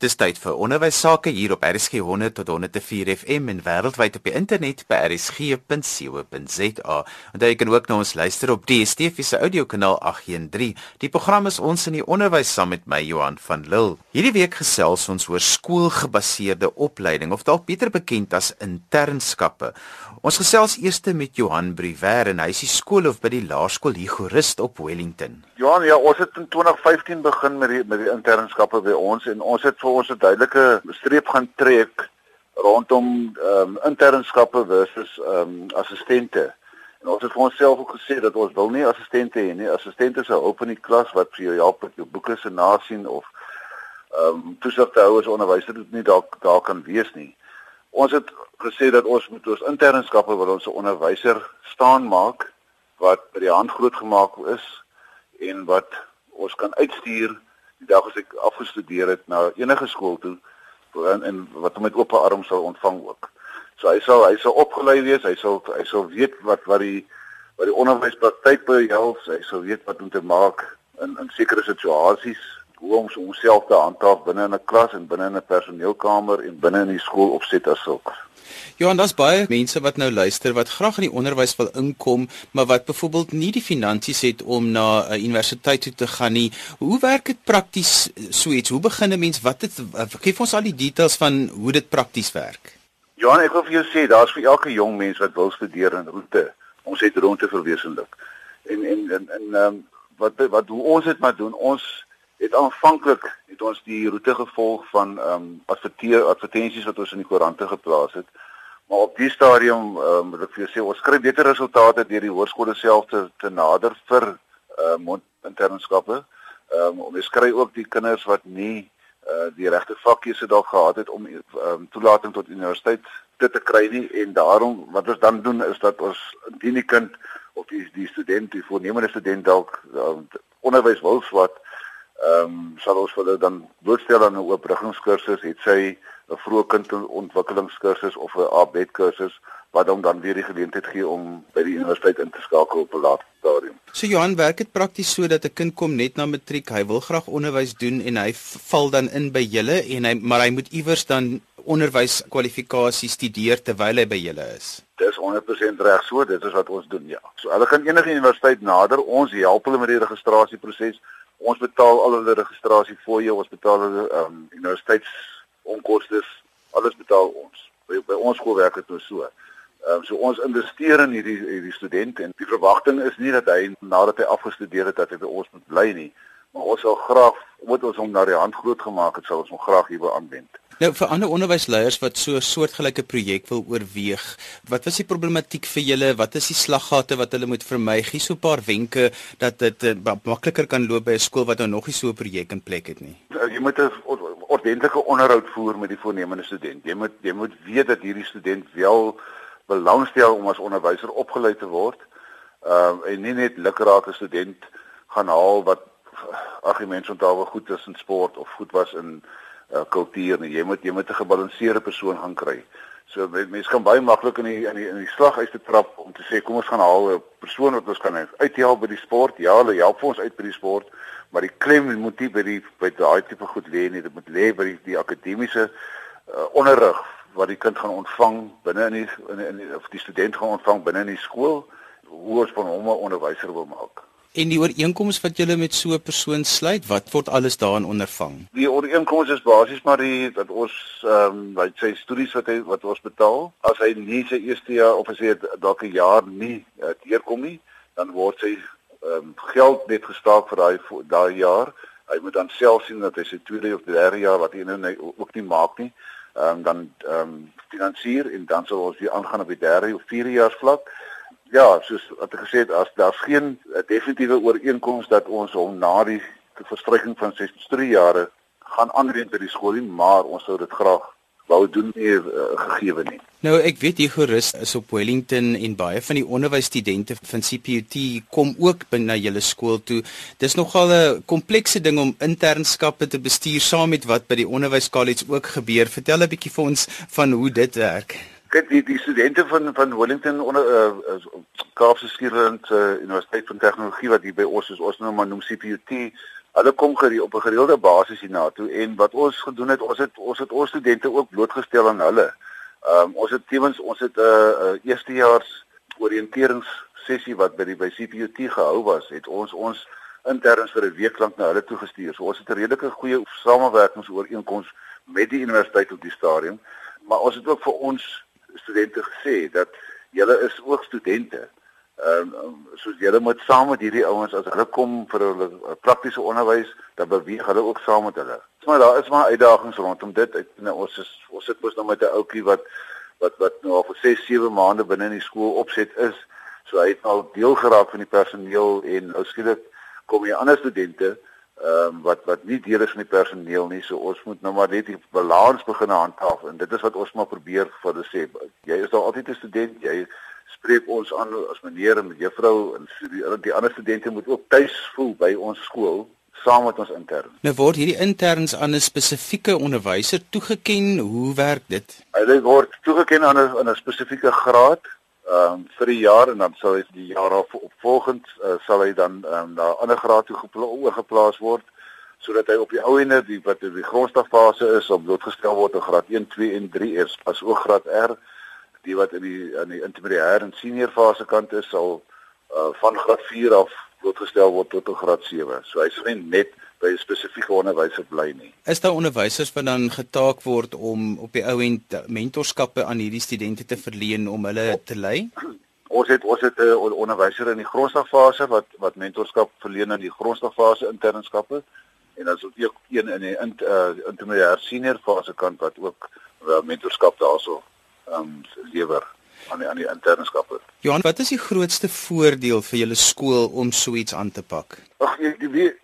Dis tyd vir onderwys sake hier op RSG 100 tot 104 FM en wêreldwyd op die internet by rsg.co.za. En jy kan ook na ons luister op DStv se audiokanaal 813. Die program is ons in die onderwys saam met my Johan van Lille. Hierdie week gesels ons oor skoolgebaseerde opleiding of dalk beter bekend as internskappe. Ons gesels eers met Johan Briwer en hy is die skoolhoof by die Laerskool Higorist op Wellington. Johan, ja, ons het in 2015 begin met die met die internskappe by ons en ons het ons 'n duidelike streep gaan trek rondom ehm um, internskappe versus ehm um, assistente. En ons het vir onsself ook gesê dat ons wil nie assistente hê nie. Assistente se hulp in die klas wat vir jou help met jou boeke se nasien of ehm um, toesighouders onderwysers nie dalk daar kan wees nie. Ons het gesê dat ons moet ons internskappe wil ons onderwyser staan maak wat by die hand groot gemaak is en wat ons kan uitstuur die dag as ek afgestudeer het na enige skool toe en, en wat hom met oop arms sal ontvang ook. So hy sal hy sal opgelei wees, hy sal hy sal weet wat wat die wat die onderwyspraktyk behels, hy sal weet wat om te maak in in sekere situasies hoe om homself te handhaaf binne in 'n klas en binne in 'n personeelkamer en binne in die skool opset as sulks. En daar's baie mense wat nou luister wat graag in die onderwys wil inkom, maar wat byvoorbeeld nie die finansies het om na 'n universiteit toe te gaan nie. Hoe werk dit prakties so iets? Hoe begin 'n mens? Wat het gee ons al die details van hoe dit prakties werk? Ja, ek wil vir jou sê, daar's vir elke jong mens wat wil studeer in roete, ons het rondte verwesenlik. En en en en ehm um, wat wat hoe ons dit maar doen, ons het aanvanklik het ons die roete gevolg van ehm um, adverteer advertensies wat ons in die koerante geplaas het. Maar op die stadium ehm um, moet ek vir jou sê ons kry beter resultate deur die hoërskole self te, te nader vir ehm um, internskappe. Ehm um, ons kry ook die kinders wat nie uh die regte vakkies het dalk gehad het om ehm um, toelating tot universiteit dit te kry nie en daarom wat ons dan doen is dat ons indien die kind of die die student die voornemende student dalk um, onderwys wil swat ehm um, sal ons hulle dan blootstel aan 'n oopbruggingskursus, het sy 'n vroeë kindontwikkelingskursus of 'n ABET kursus wat hom dan weer die geleentheid gee om by die universiteit in te skakel op 'n later stadium. So Johan, werk dit prakties so dat 'n kind kom net na matriek, hy wil graag onderwys doen en hy val dan in by julle en hy maar hy moet iewers dan onderwyskwalifikasies studeer terwyl hy by julle is. Dis 100% reg so, dit is wat ons doen, ja. So hulle kan enige universiteit nader, ons help hulle met die registrasieproses ons betaal al hulle registrasie vir jou, ons betaal hulle ehm um, universiteitsonkoste, alles betaal ons. By, by ons skool werk dit nou so. Ehm um, so ons investeer in hierdie hierdie student en die verwagting is nie dat hy nadat hy afgestudeer het dat hy by ons moet bly nie, maar ons sal graag omdat ons hom na die hand groot gemaak het, sal ons hom graag hier wil aanwend. Nou vir ander onderwysleiers wat so 'n soortgelyke projek wil oorweeg, wat was die problematiek vir julle? Wat is die slaggate wat hulle moet vermy? Gee so 'n paar wenke dat dit uh, makliker kan loop by 'n skool wat nou nog nie so 'n projek in plek het nie. Uh, jy moet 'n ordentlike onderhoud voer met die voornemende student. Jy moet jy moet weet dat hierdie student wel belangstel om as onderwyser opgelei te word. Ehm uh, en nie net lukrake student gaan haal wat argumente onthou goed is in sport of goed was in uh, kultuur nie. Jy moet jy moet 'n gebalanseerde persoon gaan kry. So mense kan baie maklik in die in die in die slag uit te trap om te sê kom ons gaan haal 'n persoon wat ons kan uithelp by die sport. Ja, hulle help vir ons uit by die sport, maar die klem moet nie by die by daai tipe goed lê nie. Dit moet lê by die, die akademiese uh, onderrig wat die kind gaan ontvang binne in die in, in of die student gaan ontvang binne in die skool hoe ons van hom 'n onderwyser wil maak. En die ooreenkoms wat julle met so 'n persoon sluit, wat word alles daarin ondervang? Die ooreenkoms is basies maar die dat ons ehm um, wat sy studies wat hy wat ons betaal, as hy nie sy eerste jaar of as hy dalk 'n jaar nie uh, deurkom nie, dan word sy ehm um, geld net gestaak vir daai daai jaar. Hy moet dan self sien dat hy sy tweede of derde jaar wat hy nou nie, ook nie maak nie, ehm um, dan ehm um, finansier en dan sal ons weer aangaan op die derde of vierde jaar vlak ja, soos wat ek gesê het, as daar's geen uh, definitiewe ooreenkoms dat ons hom na die verstryking van 63 jare gaan aanwend by die skool nie, maar ons sou dit graag wou doen nie uh, gegee nie. Nou ek weet hier gerus is op Wellington en baie van die onderwysstudente van CPUT kom ook binne julle skool toe. Dis nogal 'n komplekse ding om internskappe te bestuur saam met wat by die onderwyskollege ook gebeur. Vertel 'n bietjie vir ons van hoe dit werk kyk die die studente van van Wellington onder uh, Kaapse Skieland uh, Universiteit van Tegnologie wat hier by ons is ons nou maar noem CPUT Hulle kom gereeld op 'n gereelde basis hiernatoe en wat ons gedoen het, ons het ons het ons studente ook blootgestel aan hulle. Ehm um, ons het tevens ons het 'n uh, uh, eerstejaars oriënteringssessie wat by die by CPUT gehou was, het ons ons interns vir 'n week lank na hulle toe gestuur. So ons het 'n redelike goeie samewerkingsooreenkoms met die universiteit op die stadium, maar ons het ook vir ons studente gesê dat julle is ook studente. Ehm um, soos julle moet saam met hierdie ouens as hulle kom vir hulle praktiese onderwys, dan beweeg hulle ook saam met hulle. Maar daar is maar uitdagings rondom dit. Ek, nou, ons is ons sit mos nou met 'n ouetjie wat wat wat nou al vir 6, 7 maande binne in die skool opset is. So hy het al deel geraak van die personeel en nou skielik kom hier ander studente ehm um, wat wat nie deel is van die personeel nie. So ons moet nou maar net die balans begin handhaaf en dit is wat ons maar probeer vir hulle sê. Jy is daar altyd 'n student, jy spreek ons aan as meneer en juffrou en die, die ander studente moet ook tuis voel by ons skool saam met ons intern. Nou word hierdie interns aan 'n spesifieke onderwyser toegeken. Hoe werk dit? Hulle word toegeken aan 'n 'n spesifieke graad ehm um, vir die jaar en dan sal hy die jaar op volgend uh, sal hy dan ehm um, na 'n ander graad toe oorgeplaas word sodat hy op die ou ende die wat in die grondstofase is op blootgestel word in graad 1, 2 en 3 eers as ook graad R die wat in die in die intermediêre en senior fase kant is sal uh, van graad 4 af blootgestel word tot 'n graad 7. So hy's nie net by 'n spesifieke onderwyser bly nie. Is daar onderwysers wat dan getaak word om op die ou end mentorskappe aan hierdie studente te verleen om hulle te lei? Ons het ons het 'n uh, onderwyser in die grondslagfase wat wat mentorskap verleen in die grondslagfase internskappe en dan is ook een in die in, uh, intermediêre senior fase kant wat ook uh, mentorskap daarso ehm um, lewer aan die aan die internskappe. Johan, wat is die grootste voordeel vir julle skool om so iets aan te pak? Ag,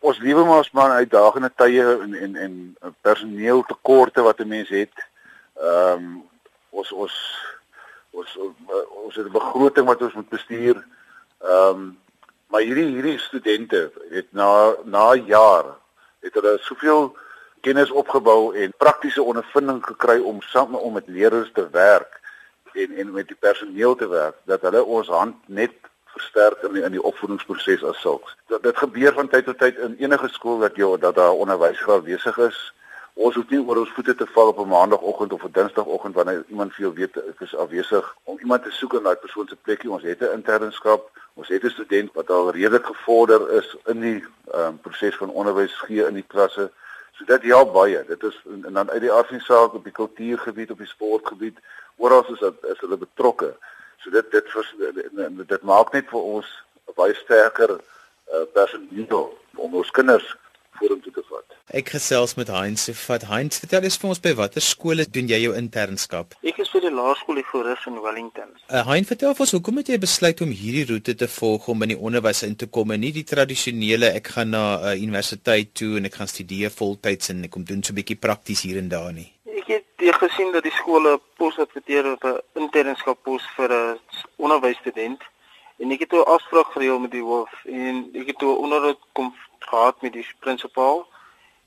ons lewe maar ons maar uitdagende tye en en en personeeltekorte wat 'n mens het. Ehm um, ons ons ons ons het 'n begroting wat ons moet bestuur. Ehm um, maar hierdie hierdie studente het na na jaar het hulle soveel kennis opgebou en praktiese ondervinding gekry om saam om met leerders te werk en en met die personeel te werk dat hulle ons hand net versterk in die, in die opvoedingsproses as sulks. Dat dit gebeur van tyd tot tyd in enige skool dat jy dat daar onderwysers besig is. Ons hoef nie oor ons voete te val op 'n maandagooggend of 'n dinsdagoggend wanneer iemand veel weet ek is afwesig om iemand te soek in daai persoon se plekkie. Ons het 'n internskap. Ons het 'n student wat al redelik gevorder is in die um, proses van onderwys gee in die klasse. So dit help baie. Dit is en, en dan uit die aard van die saak op die kultuurgebied, op die sportgebied, oral is dit is hulle betrokke. So dit dit vers, dit, dit maak net vir ons baie sterker uh, personeel om ons kinders vorentoe te vat. Ek gesels met Heinz se vat Heinz vertel eens vir ons by watter skole doen jy jou internskap? Ek is vir die laerskool in Wellington. Uh, Heinz vertel vir ons hoekom het jy besluit om hierdie roete te volg om in die onderwys in te kom en nie die tradisionele ek gaan na 'n uh, universiteit toe en ek gaan studeer voltyds en ek kom doen so 'n bietjie prakties hier en daar nie? jy gesien dat die skole pos adverteer op 'n internskap pos vir 'n onderwysstudent en ek het 'n afspraak gereël met die hoof en ek het 'n onderhoud kom gehad met die prinsipaal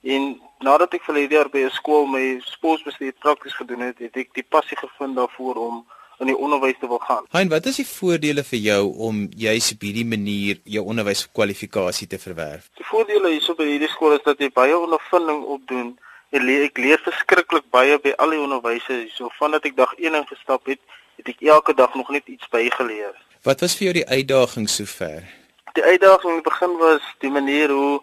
en nadat ek vir hierdie jaar by 'n skool my sportbestuur prakties gedoen het, het ek die passie gevind daarvoor om in die onderwys te wil gaan. Hein, wat is die voordele vir jou om juis op hierdie manier jou onderwyskwalifikasie te verwerf? Die voordele hierso by hierdie skool is dat jy baie ondervinding opdoen Ek leer, ek leer verskriklik baie by al die onderwysers. So vandat ek dag 1 ingestap het, het ek elke dag nog net iets bygeleer. Wat was vir jou die uitdaging sover? Die uitdaging in die begin was die manier hoe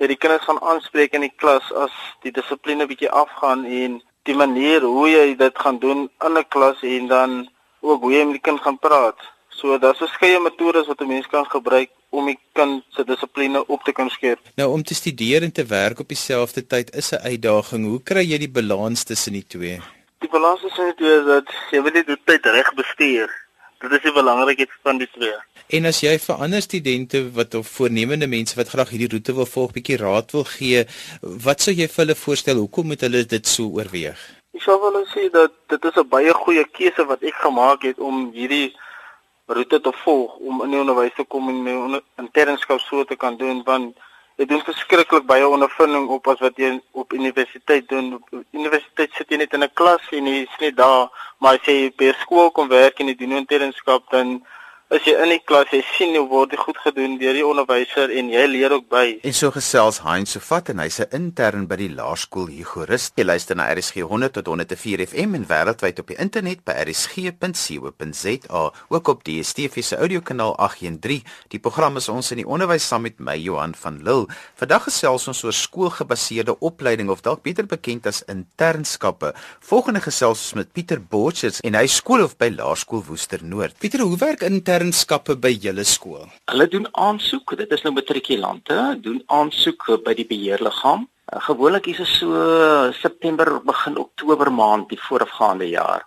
jy die kinders gaan aanspreek in die klas as die dissipline bietjie afgaan en die manier hoe jy dit gaan doen in 'n klas en dan ook hoe jy met die kind gaan praat. So daar's verskeie metodes wat 'n mens kan gebruik om die kind se dissipline op te kan skep. Nou om te studeer en te werk op dieselfde tyd is 'n uitdaging. Hoe kry jy die balans tussen die twee? Die balans tussen die twee is dat jy moet die tyd reg bestuur. Dit is die belangrikheid van die twee. En as jy vir ander studente wat of voornemende mense wat graag hierdie roete wil volg, bietjie raad wil gee, wat sou jy vir hulle voorstel? Hoekom moet hulle dit so oorweeg? Ek sou wil sê dat dit is 'n baie goeie keuse wat ek gemaak het om hierdie roete te volg om in die onderwys te kom en my internskap so te kan doen want dit doen verskriklik baie ondervinding op as wat jy op universiteit doen. Op universiteit sit jy net in 'n klas en jy is net daar, maar as jy by skool kom werk en jy doen internskap dan as jy in die klas jy sien hoe word dit goed gedoen deur die onderwyser en jy leer ook by. En so gesels Heinz Sofat en hy's 'n intern by die laerskool Hugorist. Jy luister na RSG 100 tot 104 FM en wêreldwyd op die internet by rsg.co.za, ook op die DSTV se audiokanaal 813. Die program is ons in die onderwys saam met my Johan van Lille. Vandag gesels ons oor skoolgebaseerde opleiding of dalk beter bekend as internskappe. Volgende gesels ons met Pieter Borchers en hy skoolhoof by Laerskool Woester Noord. Pieter, hoe werk internskappe by julle skool? Hulle doen aansoek, dit is nou matrikulante, doen aansoek by die beheerliggaam. Uh, gewoonlik is dit so September begin Oktober maand die voorafgaande jaar.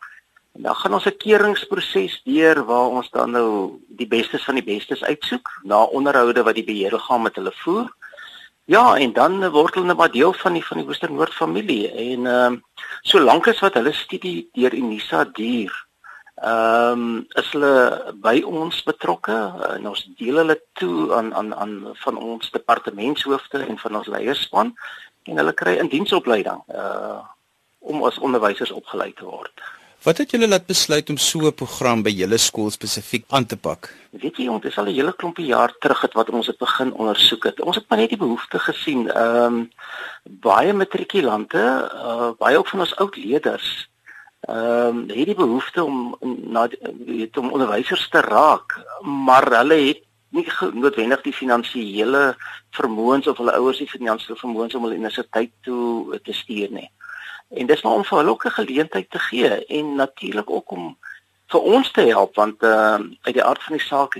En dan gaan ons 'n keuringsproses deur waar ons dan nou die bestes van die bestes uitsoek na onderhoude wat die beheerliggaam met hulle voer. Ja, en dan word hulle net maar deel van die van die Woester Noord familie en ehm uh, solank as wat hulle studie deur Unisa duur, ehm um, is hulle by ons betrokke en ons deel hulle toe aan aan aan van ons departementshoofde en van ons leierspan en hulle kry 'n diensopleiding uh om as onderwysers opgelei te word. Wat het julle laat besluit om so 'n program by julle skool spesifiek aan te pak? Weet jy, ons is al 'n hele klompie jaar terug het wat ons het begin ondersoek het. Ons het maar net die behoefte gesien. Ehm um, baie matrikulante, uh, baie ook van ons oud leerders ehm um, het die behoefte om na weet om onderwysers te raak, maar hulle het nie noodwendig die finansiële vermoëns of hulle ouers die finansiële vermoëns om hulle universiteit toe te stuur nie. En dis maar om vir hulle ook 'n geleentheid te gee en natuurlik ook om vir ons te help want uh uit die aard van die saak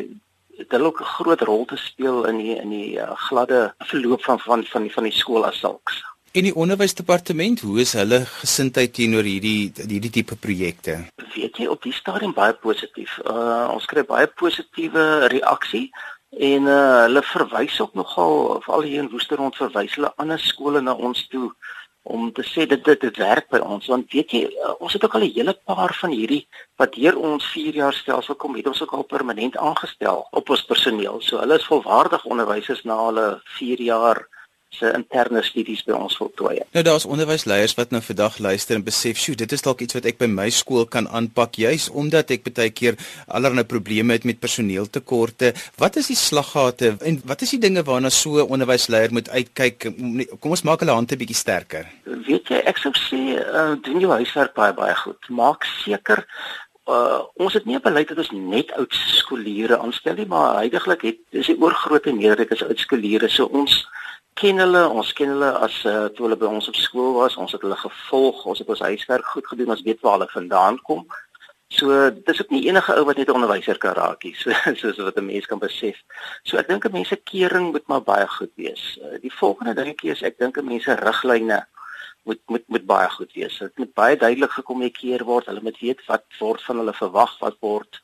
het hulle ook 'n groot rol te speel in die in die uh, gladde verloop van van van die van die skool as sulks. En die onderwysdepartement, hoe is hulle gesindheid teenoor hierdie hierdie tipe projekte? Weet jy op die stadium baie positief. Uh ons kry baie positiewe reaksie en uh hulle verwys ook nogal veral hier in Woesterrond verwys hulle ander skole na ons toe om te sê dit dit dit werk by ons want weet jy uh, ons het ook al 'n hele paar van hierdie wat deur ons 4 jaar stelsel kom het ons ook al permanent aangestel op ons personeel so hulle is volwaardig onderwysers na hulle 4 jaar se interne studies by ons voltooi. Nou daar's onderwysleiers wat nou vandag luister en besef, "Sjoe, dit is dalk iets wat ek by my skool kan aanpak juis omdat ek baie keer allerlei probleme het met personeeltekorte. Wat is die slaggate en wat is die dinge waarna so 'n onderwysleier moet uitkyk? Kom ons maak hulle hande bietjie sterker." Weet jy, ek sou sê, uh, doen jou huiswerk baie baie goed. Maak seker Uh, ons het nie 'n beleid dat ons net oud skooliere aanstel nie, maar heidaglik het dis die oorgrootste meerderheid is oud skooliere. So ons ken hulle, ons ken hulle as uh, toe hulle by ons op skool was, ons het hulle gevolg, ons het ons huiswerk goed gedoen, ons weet waar hulle vandaan kom. So dis ook nie enige ou wat net 'n onderwyser kan raak nie, so soos wat 'n mens kan besef. So ek dink 'n mens se kering moet maar baie goed wees. Uh, die volgende dingetjie is ek dink 'n mens se riglyne moet moet moet baie goed wees. Dit moet baie duidelik gekommunikeer word. Hulle moet weet wat word van hulle verwag, wat word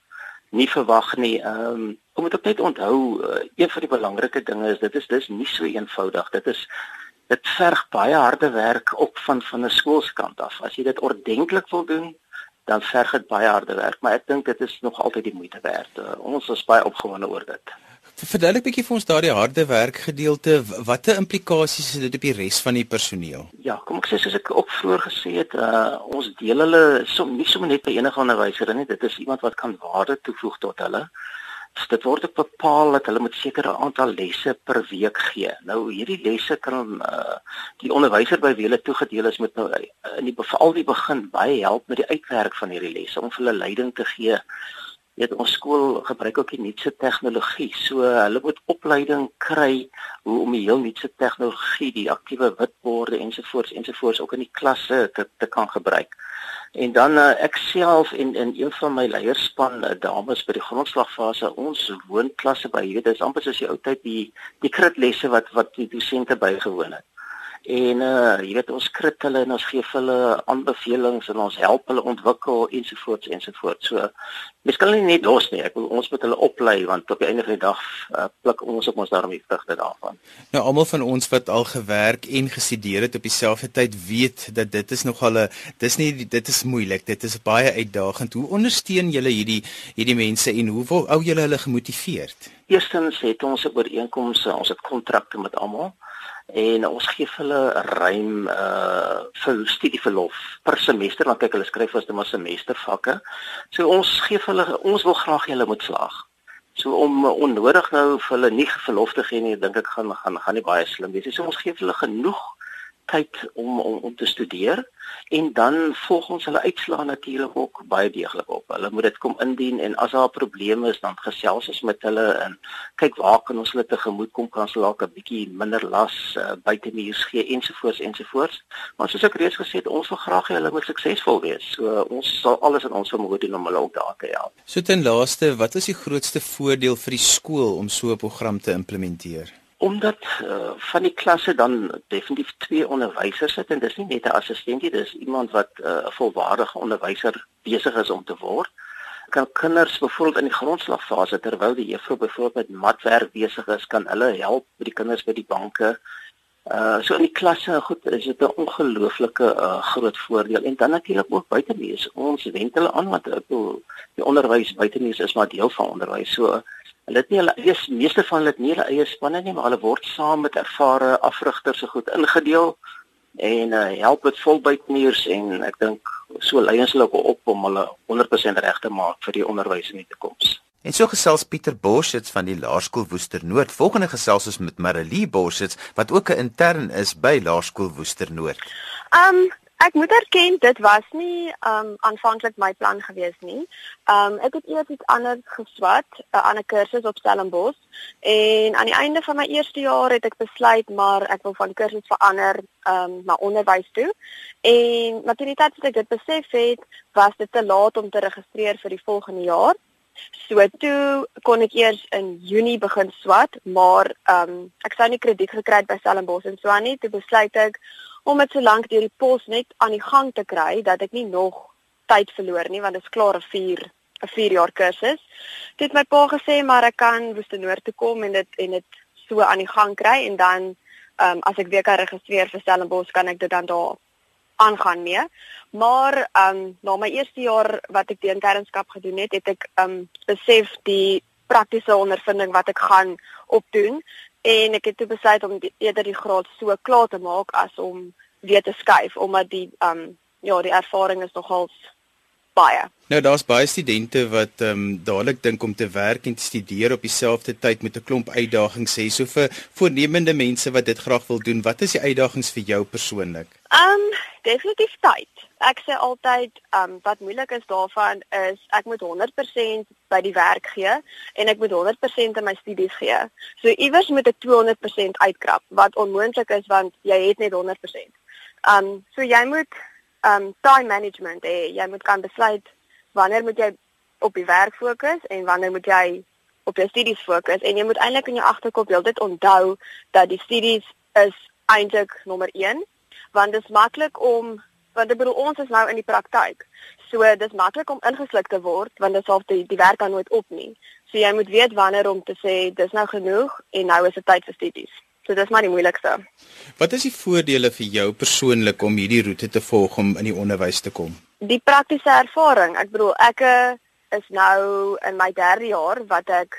nie verwag nie. Ehm um, om dit net onthou, uh, een van die belangrike dinge is dit is dis nie so eenvoudig. Dit is dit verg baie harde werk op van van 'n skoolskant af. As jy dit ordentlik wil doen, dan verg dit baie harde werk, maar ek dink dit is nog altyd die moeite werd. Uh, ons is baie opgewonde oor dit. Verduidelik bietjie vir ons daardie harde werk gedeelte. Watter implikasies het dit op die res van die personeel? Ja, kom ek sê soos ek ook vroeër gesê het, uh, ons deel hulle som nie sommer net by enige onderwyser nie. Dit is iemand wat kan waarde toevoeg tot hulle. Dus dit word ook bepaal dat hulle moet sekere aantal lesse per week gee. Nou hierdie lesse kan uh, die onderwyser by wie hulle toegedeel is met nou in die veral die begin baie help met die uitwerk van hierdie lesse om vir hulle leiding te gee weet ons skool gebruik ook die nuutste tegnologie. So hulle moet opleiding kry hoe om die heel nuutste tegnologie, die aktiewe witborde ensovoorts ensovoorts ook in die klasse te te kan gebruik. En dan uh, ek self en in een van my leierspan uh, dames by die grondslagfase ons woonklasse by hier, dit is amper soos die ou tyd die die kritlesse wat wat die dosente bygewoon het en uh jy weet ons skryf hulle en ons gee hulle aanbevelings en ons help hulle ontwikkel ensovoorts ensovoorts. So mens kan hulle net los nie. Ek wil ons moet hulle oplei want op die einde van die dag uh, pluk ons op ons daarmee vrugte daarvan. Nou almal van ons wat al gewerk en gestudeer het op dieselfde tyd weet dat dit is nogal 'n dis nie dit is moeilik. Dit is baie uitdagend. Hoe ondersteun julle hierdie hierdie mense en hoe hou julle hulle gemotiveerd? Eerstens het ons 'n ooreenkoms, ons het kontrakte met almal en ons gee hulle 'n ruim uh vir studieverlof per semester want kyk hulle skryf as dit maar semestervakke. So ons gee hulle ons wil graag hulle moet slaag. So om onnodig nou vir hulle nie verlof te gee nie, dink ek gaan gaan gaan nie baie slim wees nie. So ons gee vir hulle genoeg tyd om om om te studeer en dan volg ons hulle uitslae natuurlik ook baie deeglik op. Hulle moet dit kom indien en as daar probleme is dan gesels ons met hulle en kyk waar kan ons hulle tegemoet kom kan hulle dalk 'n bietjie minder las uh, buite muurs gee ensovoorts ensovoorts. Maar soos ek reeds gesê het, ons wil graag hê hulle moet suksesvol wees. So ons sal alles in ons vermoë doen om hulle ook daar te help. So ten laaste, wat is die grootste voordeel vir die skool om so 'n program te implementeer? Omdat uh, van die klasse dan definitief twee onderwysers sit en dis nie net 'n assistent nie dis iemand wat eh, 'n uh, volwaardige onderwyser besig is om te word. Kan kinders byvoorbeeld in die grondslagfase terwyl die juffrou byvoorbeeld matwerk besig is kan hulle help met die kinders by die banke. Uh so in die klasse goed is dit 'n ongelooflike uh, groot voordeel. En dan natuurlik ook buiteneus ons wend hulle aan want ek bedoel die onderwys buiteneus is maar deel van onderwys. So uh, Hulle het nie hulle eie meeste van hulle het nie hulle eie spanne nie, maar hulle word saam met ervare afrigters se goed ingedeel en uh, help met volbytmuurs en ek dink so lei ons hulle op om hulle 100% reg te maak vir die onderwys in die toekoms. En so gesels Pieter Boschitz van die Laerskool Woester Noord. Volgende gesels ons met Marilee Boschitz wat ook 'n intern is by Laerskool Woester Noord. Um Ek moet erken dit was nie um aanvanklik my plan gewees nie. Um ek het eers iets anders geswat, 'n ander kursus op Stellenbosch en aan die einde van my eerste jaar het ek besluit maar ek wil van kursus verander um na onderwys toe. En natuurlik het ek dit besef het, was dit te laat om te registreer vir die volgende jaar. So toe kon ek eers in Junie begin swat, maar um ek sou nie krediet gekry het by Stellenbosch en so aan nie. Toe besluit ek om dit so lank deur die pos net aan die gang te kry dat ek nie nog tyd verloor nie want dit is klaar 'n 4 'n 4 jaar kursus. Dit het my pa gesê maar ek kan Woestenoord toe kom en dit en dit so aan die gang kry en dan ehm um, as ek weer kan registreer vir Stellenbosch kan ek dit dan daar aangaan mee. Maar ehm um, na my eerste jaar wat ek die internskap gedoen het, het ek ehm um, besef die praktiese ondervinding wat ek gaan opdoen en ek het toe besluit om die, eerder die graad so klaar te maak as om weer te skuif omdat die um ja, die ervaring is nogals baie. Nou daar's baie studente wat ehm um, dadelik dink om te werk en te studeer op dieselfde tyd met 'n klomp uitdagings hê. So vir voornemende mense wat dit graag wil doen, wat is die uitdagings vir jou persoonlik? Ehm um, definitief tyd. Ek sê altyd ehm um, wat moeilik is daarvan is ek moet 100% by die werk gee en ek moet 100% in my studies gee. So iewers moet ek 200% uitkrap wat onmoontlik is want jy het net 100%. Ehm um, so jy moet um time management hê. Jy moet kan besluit wanneer moet jy op die werk fokus en wanneer moet jy op jou studies fokus en jy moet eintlik in jou agterkop heeltyd onthou dat die studies is eintlik nommer 1 want dit is maklik om want ek bedoel ons is nou in die praktyk. So dis maklik om ingesluk te word want dit sal die, die werk dan nooit op nie. So jy moet weet wanneer om te sê dis nou genoeg en nou is dit tyd vir studies. So dis maar die moeilikste. Wat is die voordele vir jou persoonlik om hierdie roete te volg om in die onderwys te kom? Die praktiese ervaring. Ek bedoel ek eh, is nou in my 3de jaar wat ek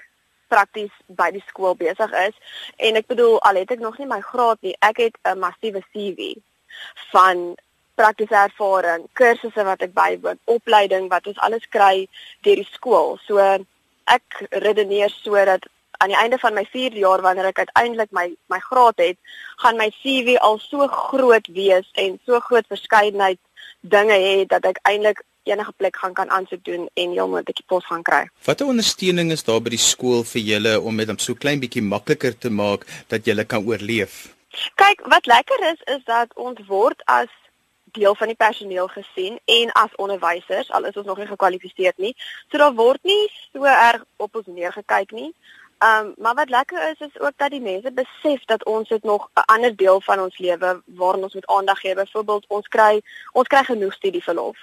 prakties by die skool besig is en ek bedoel al het ek nog nie my graad nie, ek het 'n massiewe CV van praktiese ervaring, kursusse wat ek bywoon, opleiding wat ons alles kry deur die skool. So ek redeneer sodat aan die einde van my 4de jaar wanneer ek uiteindelik my my graad het, gaan my CV al so groot wees en so groot verskeidenheid dinge hê dat ek eintlik enige plek gaan kan aansoek doen en heel moontlik die pos gaan kry. Watter ondersteuning is daar by die skool vir julle om dit so klein bietjie makliker te maak dat julle kan oorleef? Kyk, wat lekker is is dat ons word as deel van die personeel gesien en as onderwysers al is ons nog nie gekwalifiseer nie. So daar word nie so erg op ons neergekyk nie. Ehm um, maar wat lekker is is ook dat die mense besef dat ons het nog 'n ander deel van ons lewe waaraan ons moet aandag gee. Byvoorbeeld ons kry ons kry genoeg studieverlof.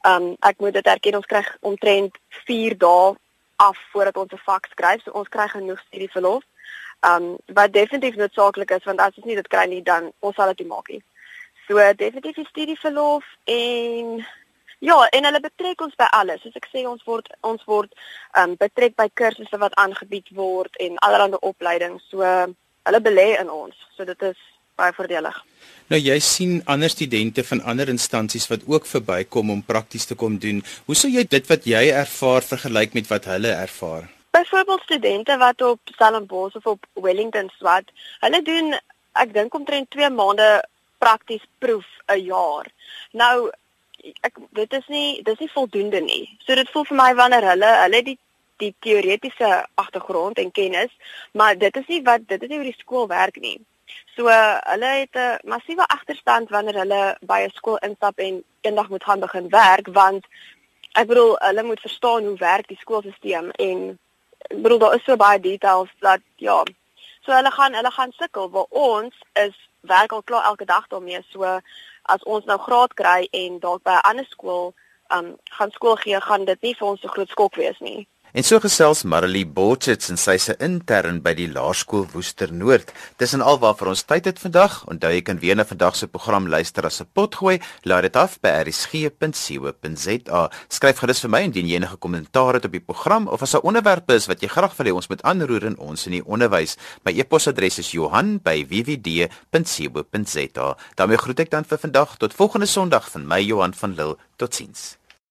Ehm um, ek moet dit erken ons kry omtrent 4 dae af voordat ons 'n vak skryf. So ons kry genoeg studieverlof. Ehm um, wat definitief noodsaaklik is want as ons nie dit kry nie dan ons sal dit nie maak nie. So definitief die studieverlof en Ja, en hulle betrek ons by alles. Soos ek sê, ons word ons word ehm um, betrek by kursusse wat aangebied word en allerlei opleidings. So hulle belê in ons. So dit is baie voordelig. Nou jy sien ander studente van ander instansies wat ook verbykom om prakties te kom doen. Hoe sou jy dit wat jy ervaar vergelyk met wat hulle ervaar? byvoorbeeld studente wat op Stellenbosch of op Wellington swat, hulle doen ek dink omtrent 2 maande prakties proef 'n jaar. Nou ek dit is nie dis nie voldoende nie. So dit voel vir my wanneer hulle hulle die die teoretiese agtergrond en kennis, maar dit is nie wat dit is nie hoe die skool werk nie. So hulle het 'n massiewe agterstand wanneer hulle by 'n skool instap en eendag moet gaan begin werk want ek bedoel hulle moet verstaan hoe werk die skoolstelsel en ek bedoel daar is so baie details dat ja. So hulle gaan hulle gaan sukkel waar ons is werk al klaar elke dag daarmee. So as ons nou graad kry en dalk by 'n ander skool um gaan skool gee, gaan dit nie vir ons so groot skok wees nie. En so gesels Marilee Botchets en sy se intern by die Laerskool Woester Noord. Dis en al waarvoor ons tyd het vandag. Onthou jy kan weer na vandag se program luister as 'n potgooi. Laat dit af by rsg.co.za. Skryf gerus vir my indien jy enige kommentaar het op die program of as 'n onderwerp is wat jy graag wil hê ons moet aanroer in ons in die onderwys. My e-posadres is Johan@wwd.co.za. daarmee groet ek dan vir vandag tot volgende Sondag van my Johan van Lille. Totsiens.